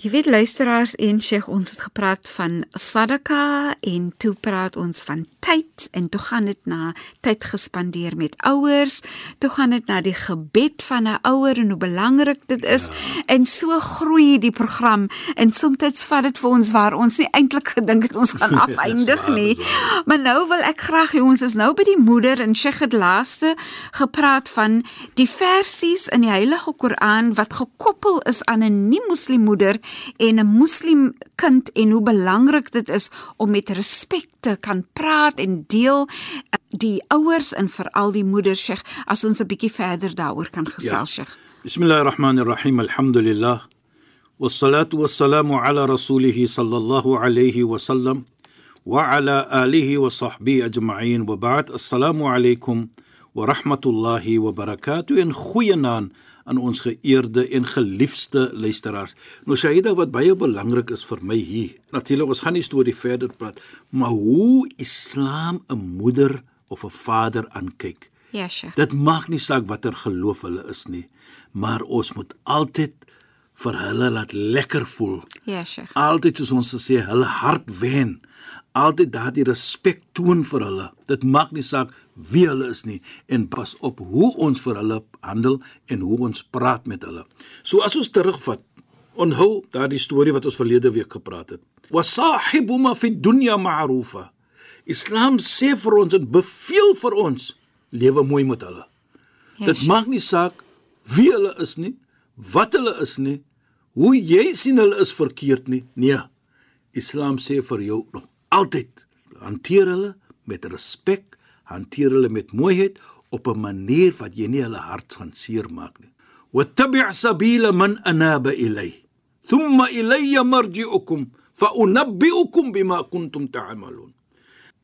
Jy weet luisteraars en Sheikh, ons het gepraat van sadaka en toe praat ons van tyd en toe gaan dit na tyd gespandeer met ouers, toe gaan dit na die gebed van 'n ouer en hoe belangrik dit is ja. en so groei die program en soms vat dit vir ons waar ons nie eintlik gedink het ons gaan afeindig nie. Maar nou wil ek graag hê ons is nou by die moeder en Sheikh het laaste gepraat van die versies in die Heilige Koran wat gekoppel is aan 'n nie-moslim moeder en 'n moslim kind en hoe belangrik dit is om met respek te kan praat en deel die ouers en veral die moeders sê as ons 'n bietjie verder daaroor kan gesels sê. Ja. Bismillahirrahmanirrahim. Alhamdulillah. Wassalatu wassalamu ala rasulih sallallahu alayhi wa sallam wa ala alihi wa sahbihi ajma'in wa ba'd. Assalamu alaykum wa rahmatullahi aan ons geëerde en geliefde luisteraars. Nou Shaida wat baie belangrik is vir my hier. Natuurlik ons gaan nie storie verder praat, maar hoe Islam 'n moeder of 'n vader aankyk. Ja, sure. Dit maak nie saak watter geloof hulle is nie, maar ons moet altyd vir hulle laat lekker voel. Ja, sure. Altyd soos ons sê, hulle hart wen. Altyd daardie respek toon vir hulle. Dit maak nie saak wie hulle is nie en pas op hoe ons vir hulle handel en hoe ons praat met hulle. So as ons terugvat, onthou daardie storie wat ons verlede week gepraat het. Wasahibuma fi dunya ma'rufa. Islam sê vir ons en beveel vir ons lewe mooi met hulle. Yes. Dit maak nie saak wie hulle is nie, wat hulle is nie, hoe jy sien hulle is verkeerd nie. Nee. Islam sê vir jou nog altyd hanteer hulle met respek hanteer hulle met mooiheid op 'n manier wat jy nie hulle hart gaan seermaak nie. Wattabi' sabila man anaba ilay. Thumma ilayya marji'ukum fa unabbi'ukum bima kuntum ta'malun.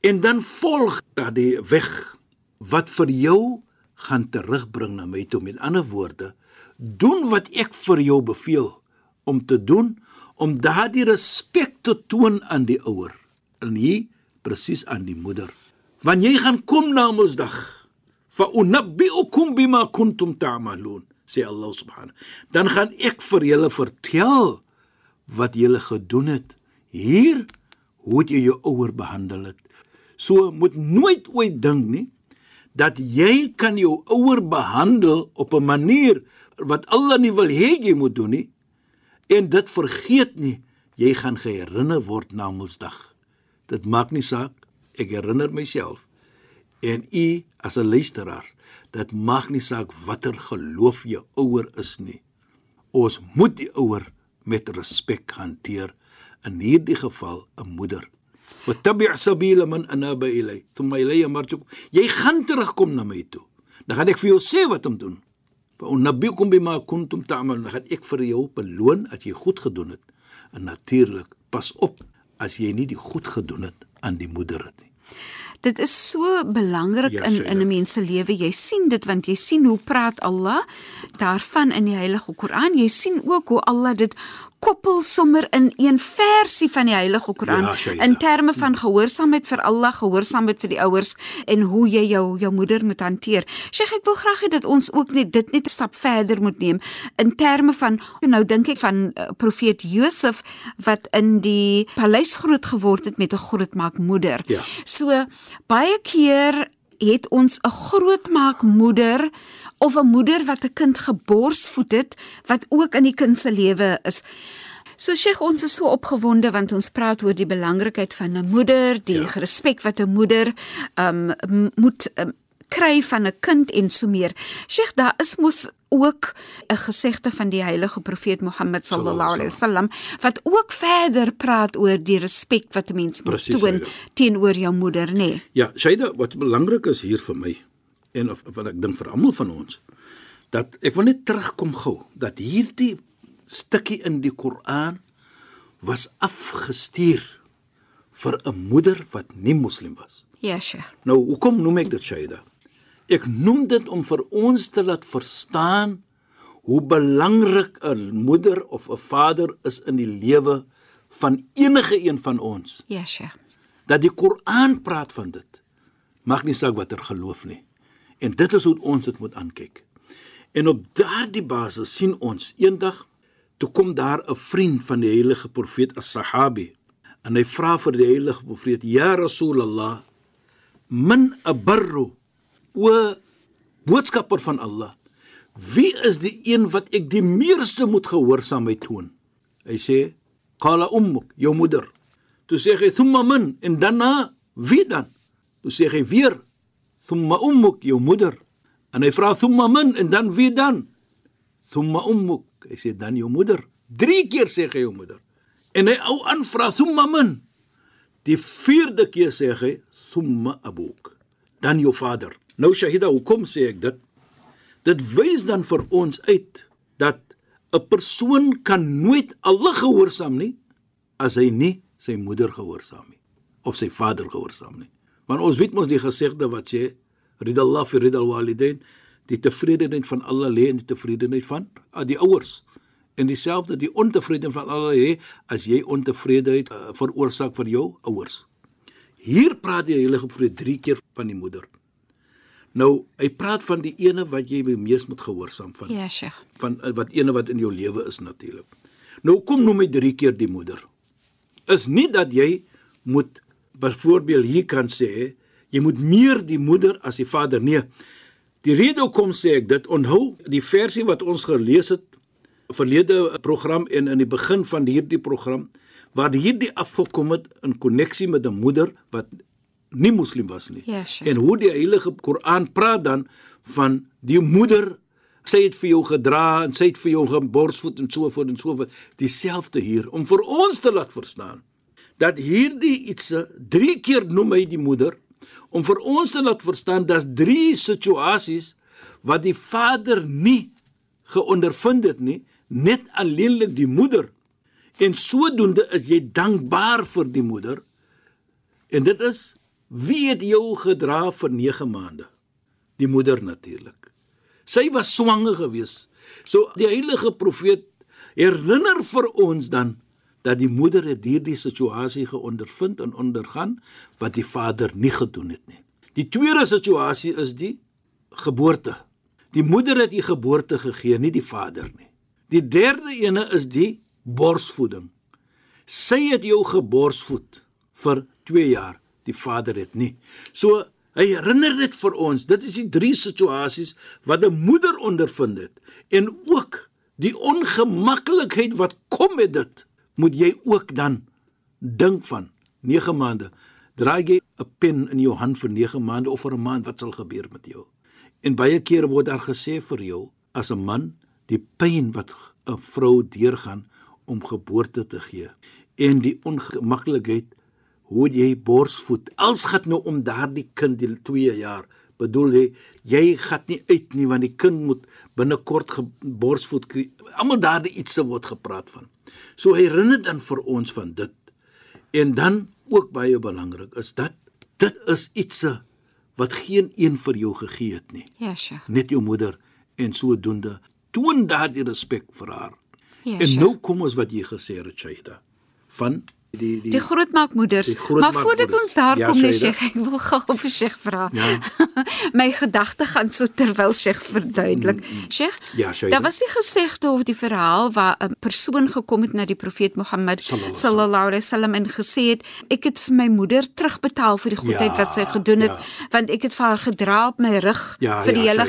En dan volg daardie weg wat vir jou gaan terugbring na my toe met ander woorde doen wat ek vir jou beveel om te doen om daardie respek te toon aan die ouer en hier presies aan die moeder. Want jy gaan kom na Mondsdag fa unabbiukum bima kuntum ta'malun sê Allah subhanahu dan gaan ek vir julle vertel wat julle gedoen het. Hier hoe jy jou ouer behandel het. So moet nooit ooit dink nie dat jy kan jou ouer behandel op 'n manier wat Allah nie wil hê jy moet doen nie en dit vergeet nie. Jy gaan herinner word na Mondsdag dit maak nie saak. Ek herinner myself en u as 'n luisteraar dit maak nie saak watter geloof jou ouer is nie. Ons moet die ouer met respek hanteer in hierdie geval 'n moeder. Wattabi' sabila man anaba ilay. Thumma ilayya marjuk jy gaan terugkom na my toe. Dan gaan ek vir jou sê wat om doen. Fa unabbiukum bima kuntum ta'malun. Gaan ek vir jou beloon as jy goed gedoen het. En natuurlik pas op as jy nie die goed gedoen het aan die moeder het nie Dit is so belangrik ja, in in 'n mens se lewe. Jy sien dit want jy sien hoe praat Allah daarvan in die Heilige Koran. Jy sien ook hoe Allah dit koppel sommer in een versie van die Heilige Koran ja, in terme van gehoorsaamheid vir Allah, gehoorsaamheid vir die ouers en hoe jy jou jou moeder moet hanteer. Sheikh, ek wil graag hê dat ons ook net dit net 'n stap verder moet neem in terme van nou dink ek van uh, profeet Josef wat in die paleis groot geword het met 'n grootmaakmoeder. Ja. So baie keer het ons 'n grootmaakmoeder of 'n moeder wat 'n kind geborsvoed het wat ook in die kind se lewe is. So Sheikh, ons is so opgewonde want ons praat oor die belangrikheid van 'n moeder, die ja. respek wat 'n moeder um moet um, kry van 'n kind en so meer. Sheikh, daar is mos ook 'n gesegde van die heilige profeet Mohammed sallallahu alaihi wasallam wat ook verder praat oor die respek wat 'n mens moet toon teenoor jou moeder, nê? Nee. Ja, Shaida, wat belangrik is hier vir my en of wat ek dink vir almal van ons dat ek wil net terugkom gou dat hierdie stukkie in die Koran was afgestuur vir 'n moeder wat nie moslim was. Ja, Sheikh. Nou, hoekom noem ek dit Shaida? Ek noem dit om vir ons te laat verstaan hoe belangrik 'n moeder of 'n vader is in die lewe van enige een van ons. Ja, Sheikh. Dat die Koran praat van dit. Mag nie saak watter geloof nie. En dit is hoe ons dit moet aankyk. En op daardie basis sien ons eendag toe kom daar 'n vriend van die heilige profeet as-Sahabi en hy vra vir die heilige profeet: "Ya Rasulullah, min abarru o boodskapper van Allah. Wie is die een wat ek die meeste moet gehoorsaamheid toon? Hy sê qala ummuk jou moeder. Toe sê hy thumma man en daarna wie dan? Toe sê hy weer thumma ummuk jou moeder. En hy vra thumma man en dan wie dan? Thumma ummuk hy sê dan jou moeder. Drie keer sê hy jou moeder. En hy ou aan vra thumma man die vierde keer sê hy thumma abuk dan jou vader Nou Shahida, hoekom sê ek dit? Dit wys dan vir ons uit dat 'n persoon kan nooit alle gehoorsaam nie as hy nie sy moeder gehoorsaam nie of sy vader gehoorsaam nie. Want ons weet mos die gesegde wat sê ridallahu fi ridal walidain, die tevredenheid van Allah lê in die tevredenheid van uh, die ouers. En dieselfde die ontevredenheid van Allah lê as jy ontevredenheid uh, veroorsaak vir jou ouers. Hier praat die Heilige Profeet 3 keer van die moeder. Nou, hy praat van die ene wat jy mees moet gehoorsaam van. Ja, Sheikh. Van eh, wat ene wat in jou lewe is natuurlik. Nou kom noem hy drie keer die moeder. Is nie dat jy moet byvoorbeeld hier kan sê jy moet meer die moeder as die vader nie. Die rede hoekom sê ek dit onthou die versie wat ons gelees het verlede program en in die begin van hierdie program waar hierdie afgekom het in koneksie met 'n moeder wat nie moslim was nie. Ja, sure. En hoe die heilige Koran praat dan van die moeder sy het vir jou gedra en sy het vir jou geborsvoed en so voort en so voort dieselfde hier om vir ons te laat verstaan dat hierdie iets drie keer noem hy die moeder om vir ons te laat verstaan dat drie situasies wat die vader nie geondervind het nie net alleenlik die moeder en sodoende is jy dankbaar vir die moeder en dit is Wie het jou gedra vir 9 maande? Die moeder natuurlik. Sy was swanger gewees. So die heilige profeet herinner vir ons dan dat die moeder het hierdie situasie geondervind en ondergaan wat die vader nie gedoen het nie. Die tweede situasie is die geboorte. Die moeder het die geboorte gegee, nie die vader nie. Die derde ene is die borsvoeding. Sy het jou geborsvoed vir 2 jaar die Vader het nie. So hy herinner dit vir ons. Dit is die drie situasies wat 'n moeder ondervind het en ook die ongemaklikheid wat kom met dit. Moet jy ook dan dink van 9 maande. Draai jy 'n pen in jou hand vir 9 maande of vir 'n maand wat sal gebeur met jou? En baie kere word daar gesê vir jou as 'n man die pyn wat 'n vrou deurgaan om geboorte te gee en die ongemaklikheid hoe jy borsvoed. Als gaan nou om daardie kind die 2 jaar. Bedoel jy jy gaan nie uit nie want die kind moet binnekort borsvoed kry. Almal daardie iets word gepraat van. So herinner dan vir ons van dit. En dan ook baie belangrik is dat dit is iets wat geen een vir jou gegee het nie. Ja, sja. Net jou moeder en sodoende toon daardie respek vir haar. Ja, en sja. nou kom ons wat jy gesê het, Shaida, van die die, Die grootmaakmoeders. Die maar grootmaakmoeders. voordat ons daar Ja, kom, nee. Sheikh, ek wil gou vir Sheikh vra. Ja. My gedagte gaan so terwyl Sheikh verduidelik. Sheikh, Mm, Ja, Shaida. daar was die gesegde of die verhaal waar 'n persoon gekom het na die profeet Mohammed Sallallahu alaihi wasallam en gesê het ek het vir my moeder terugbetaal vir die goedheid Ja, wat sy gedoen het ja. want ek het vir haar gedra op my rug Ja, vir die ja, hele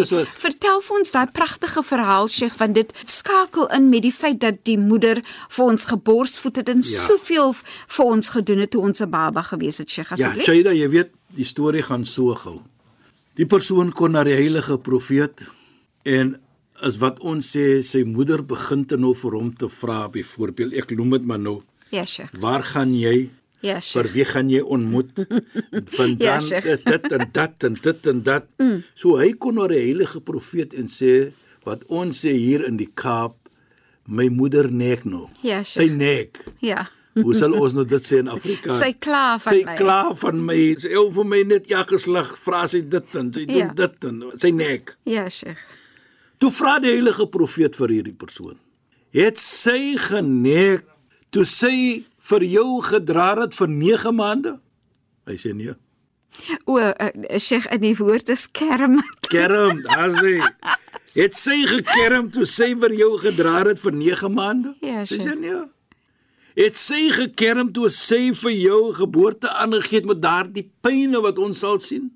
is 'n- Vertel vir ons daai pragtige verhaal Sheikh want dit skakel in met die feit dat die moeder vir ons geborsvoed het en Ja. soveel vir ons gedoen het toe ons 'n baba gewees het Sheikh Ja, asseblief. Shaida, jy weet, die storie gaan so gou. Die persoon kon na die heilige profeet en as wat ons sê, sy moeder begin te nou vir hom te vra, byvoorbeeld, ek noem dit maar nou, Ja, Sheikh. waar gaan jy? Ja, vir Sheikh. wie gaan jy ontmoet? Vandaan Ja, ja, Sheikh. dit en dat en dit en dat. Mm. So hy kon na die heilige profeet en sê wat ons sê hier in die Kaap, my moeder nek nou. Ja, Sy Sheikh. nek. Ja. Hoe sal ons nou dit sê in Afrikaans? Sy kla van sy my. kla van my. Sy ou vir my net ja geslag, vra sy dit en sy doen Ja. dit en sy nek. Ja, Sheikh. Toe vra die heilige profeet vir hierdie persoon. Het sy genek toe sy vir jou gedra het vir 9 maande? Hy sê nee. O, uh, Sheikh in die woord is kerm. Kerm, as hy het sy gekerm toe sy vir jou gedra het vir 9 maande? Ja, Sy sure. sê nee. Het sy gekerm toe sy vir jou geboorte aangegee het met daardie pyne wat ons sal sien?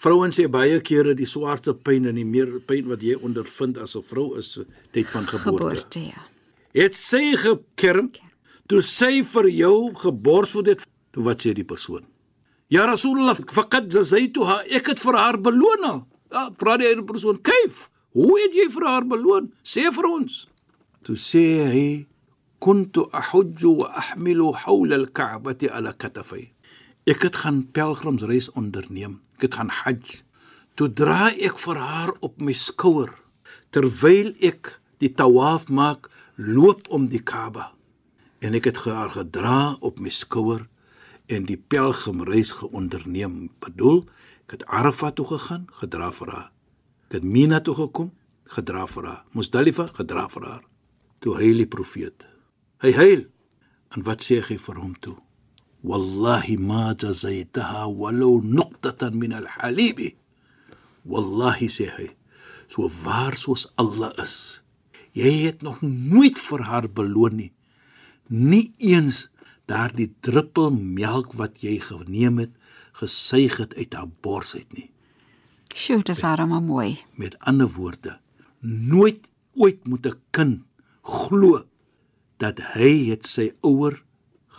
Vrouens sê baie kere die swaarste pyn en die meer pyn wat jy ondervind as 'n vrou is tyd van geboorte. Geboorte, ja. Het sy gekerm toe sy vir jou geborsvoed het? Toe wat sê die persoon? Ja Rasulullah, faqad jazaituha, ek het vir haar beloon. al. Ja, vra die persoon, "Kyf, hoe het jy vir haar beloon? Sê vir ons." Toe sê hy, "Kuntu ahujju wa ahmilu hawla al-Ka'bati ala katafai." Ek het gaan pelgrimsreis onderneem. Ek het gaan hajj. Toe dra ek vir haar op my skouer terwyl ek die tawaf maak, loop om die Kaaba. En ek het haar gedra op my skouer en die pelgrimreis geonderneem. Bedoel, ek het Arafat toe gegaan, gedra vir haar. Ek het Mina toe gekom, gedra vir haar. Musdalifa, gedra vir haar. Toe huil die profeet. Hy huil. En wat sê hy vir hom toe? Wallahi ma jazaitaha walau nuqtatan min al-halib. Wallahi sê hy, so waar soos Allah is. Jy het nog nooit vir haar beloon nie. Nie eens daardie druppel melk wat jy geneem het, gesuig het uit haar bors uit nie. Sjoe, dis arme mooi. Met ander woorde, nooit ooit moet 'n kind glo dat hy het sy ouer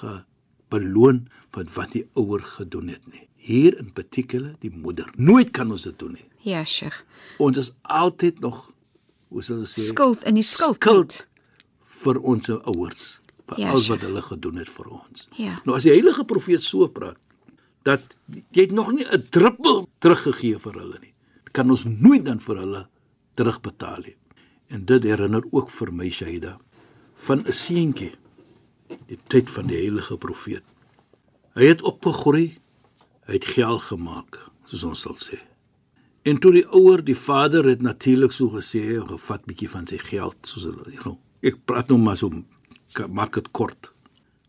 gebeloon vir wat die ouer gedoen het nie. Hier in particular die moeder. Nooit kan ons dit doen nie. Ja, Sheikh. Ons is altyd nog hoe sal ek sê Skuld in die skuld. skuld vir ons ouers vir Ja, alles wat hulle gedoen het vir ons. Ja. Nou as die heilige profeet so praat dat jy het nog nie 'n druppel teruggegee vir hulle nie. Kan ons nooit dan vir hulle terugbetaal nie. En dit herinner ook vir my Shaida van 'n seentjie die tyd van die heilige profeet. Hy het opgegroei, hy het geld gemaak, soos ons sal sê. En toe die ouer, die vader het natuurlik so gesê, gevat bietjie van sy geld, soos hulle, know. Ek praat nou maar so maak dit kort.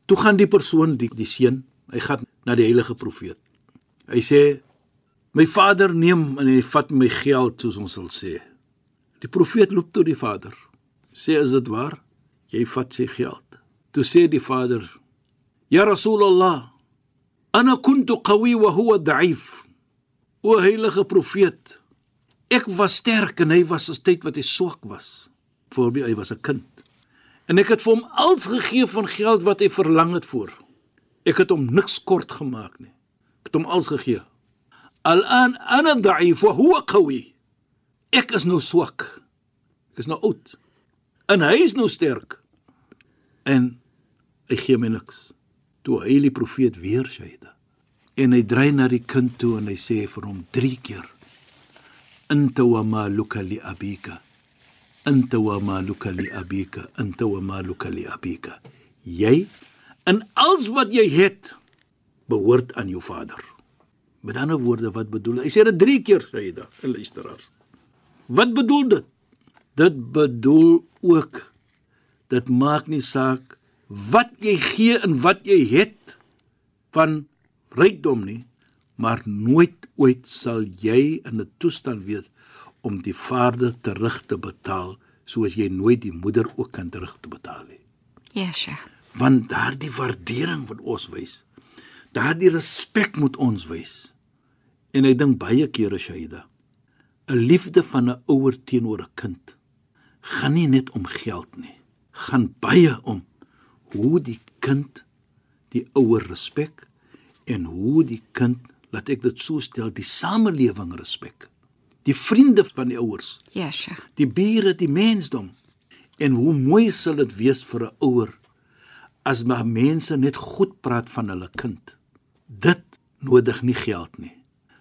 Toe gaan die persoon, die die seun, hy gaan na die heilige profeet. Hy sê: "My vader neem en hy vat my geld, soos ons sal sê." Die profeet loop toe die vader. Sê: "Is dit waar? Jy vat sy geld." Toe sê die vader: "Ya Rasulullah, ana kuntu qawi wa huwa da'if." O heilige profeet, ek was sterk en hy was 'n tyd wat hy swak was. Voorbeeld hy was 'n kind. En ek het vir hom alles gegee van geld wat hy verlang het voor. Ek het hom niks kort gemaak nie. Ek het hom alles gegee. Al-an ana da'if wa huwa qawi. Ek is nou swak. Ek is nou oud. En hy is nou sterk. En hy gee my niks. Toe hy die profeet weer Shaida. En hy dry na die kind toe en hy sê vir hom 3 keer: Anta wa maluka li abika. Anta wa maluka li abika. Anta wa maluka li abika. Jy en alles wat jy het behoort aan jou vader. Met ander woorde, wat bedoel hy? Sê dit 3 keer, Shaida, en luisteraars. Wat bedoel dit? Dit bedoel ook dit maak nie saak wat jy gee en wat jy het van rykdom nie, maar nooit ooit sal jy in 'n toestand wees om die vader terug te betaal soos jy nooit die moeder ook kan terug te betaal nie. Ja, Sheikh. Want daardie waardering wat ons wys, daardie respek moet ons wys. En ek dink baie kere Shaida, 'n liefde van 'n ouer teenoor 'n kind gaan nie net om geld nie, gaan baie om hoe die kind die ouer respek en hoe die kind, laat ek dit so stel, die samelewing respek. Die vriende van die ouers, Ja, Sheikh. die bure, die mensdom. En hoe mooi sal dit wees vir 'n ouer as maar mense net goed praat van hulle kind. Dit nodig nie geld nie.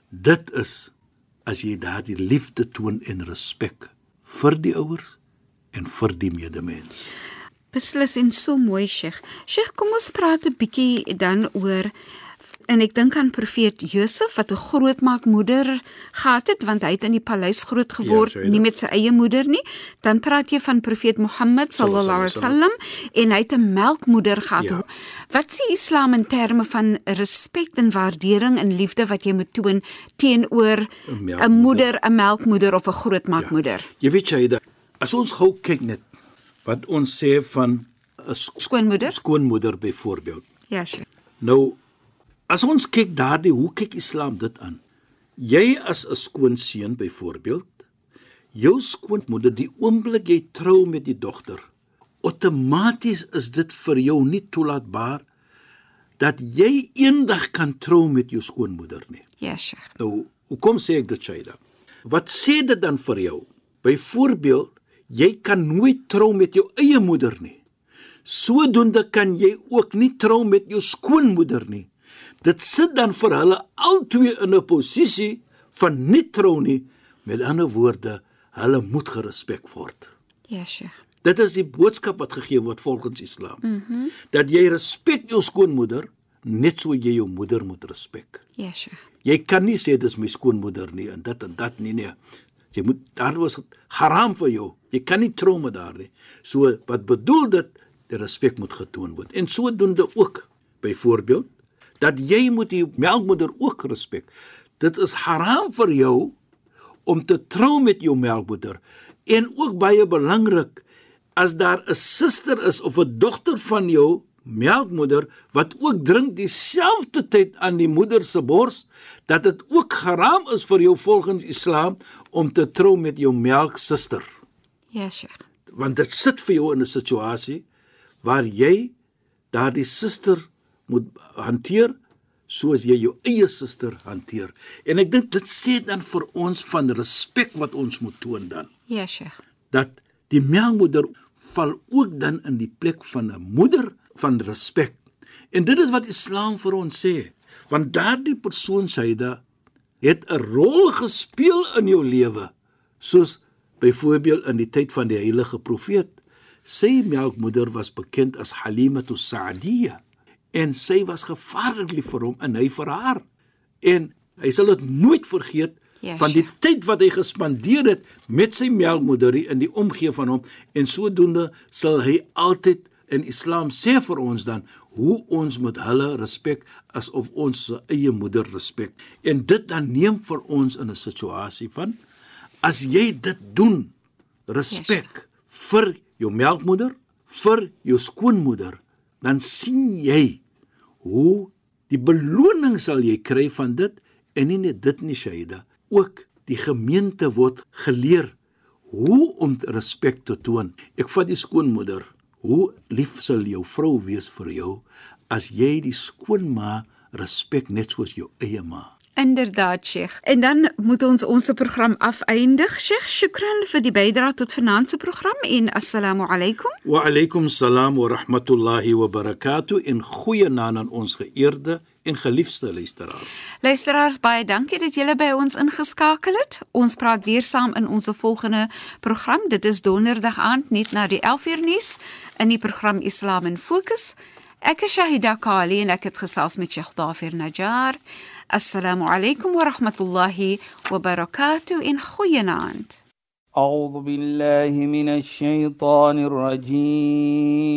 Dit is as jy daardie liefde toon en respek vir die ouers en vir die medemens. Beslis en so mooi, Sheikh. Sheikh, kom ons praat 'n bietjie dan oor en ek dink aan profeet Josef wat 'n grootmaakmoeder gehad het want hy het in die paleis groot geword, Ja, nie met sy eie moeder nie. Dan praat jy van profeet Mohammed sallallahu alaihi wasallam en hy het 'n melkmoeder gehad. Ja. Wat sê Islam in terme van respek en waardering en liefde wat jy moet toon teenoor 'n moeder, 'n melkmoeder of 'n grootmaakmoeder? Jy weet jy, as ons gou kyk net wat ons sê van 'n sk Skoonmoeder? skoonmoeder byvoorbeeld. Ja, Sheikh. Nou as ons kyk daardie hoe kyk Islam dit aan? Jy as 'n skoonseun byvoorbeeld, jou skoonmoeder die oomblik jy trou met die dogter, outomaties is dit vir jou nie toelaatbaar dat jy eendag kan trou met jou skoonmoeder nie. Ja, Sheikh. Nou, hoekom sê ek dit, Shaida? Wat sê dit dan vir jou? Byvoorbeeld, jy kan nooit trou met jou eie moeder nie. Sodoende kan jy ook nie trou met jou skoonmoeder nie. Dit sit dan vir hulle albei in 'n posisie van nie trou nie. Met ander woorde, hulle moet gerespek word. Ja, Sheikh. Dit is die boodskap wat gegee word volgens Islam. Mm -hmm. Dat jy respek jou skoonmoeder net so jy jou moeder moet respek. Ja, Sheikh. Jy kan nie sê dis my skoonmoeder nie en dit en dat nie nee. Jy moet daar was haram vir jou. Jy kan nie trou met haar nie. So wat bedoel dit? Die respek moet getoon word. En sodoende ook byvoorbeeld dat jy moet die melkmoeder ook respek. Dit is haram vir jou om te trou met jou melkmoeder. En ook baie belangrik as daar 'n suster is of 'n dogter van jou melkmoeder wat ook drink dieselfde tyd aan die moeder se bors dat dit ook haram is vir jou volgens Islam om te trou met jou melksuster Ja, Sheikh. want dit sit vir jou in 'n situasie waar jy daardie suster moet hanteer soos jy jou eie suster hanteer en ek dink dit sê dan vir ons van respek wat ons moet toon dan Ja, Sheikh. dat die melkmoeder val ook dan in die plek van 'n moeder van respek. En dit is wat Islam vir ons sê, want daardie persoon Saida het 'n rol gespeel in jou lewe, soos byvoorbeeld in die tyd van die heilige profeet. Sy melkmoeder was bekend as Halimatu Sa'diyya en sy was gevaarlik lief vir hom en hy vir haar. En hy sal dit nooit vergeet Ja, van die tyd wat hy gespandeer het met sy melkmoeder in die omgee van hom en sodoende sal hy altyd in Islam sê vir ons dan hoe ons moet hulle respek asof ons se eie moeder respek en dit dan neem vir ons in 'n situasie van as jy dit doen respek vir jou melkmoeder vir jou skoonmoeder dan sien jy hoe die beloning sal jy kry van dit en nie net dit nie Shaida ook die gemeente word geleer hoe om respek te toon. Ek vat die skoonmoeder hoe lief sal jou vrou wees vir jou as jy die skoonma respek net soos jou eie ma Inderdaad, Sheikh. En dan moet ons ons program afeindig. Sheikh, shukran vir die bydrae tot vanaand se program en assalamu alaykum. wa alaykum salaam wa rahmatullahi wa barakatuh in goeie naam aan ons geëerde en geliefde luisteraars Luisteraars, baie dankie dat julle by ons ingeskakel het. Ons praat weer saam in ons volgende program. Dit is donderdag aand net na die 11uur nuus in die program Islam in Fokus. Ek is Shahida Kali en ek het gesels met Sheikh Dafir Najjar. Assalamu alaykum wa rahmatullahi wa barakatuh in goeienaand. أعوذ بالله من الشيطان الرجيم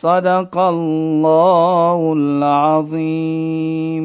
صدق الله العظيم.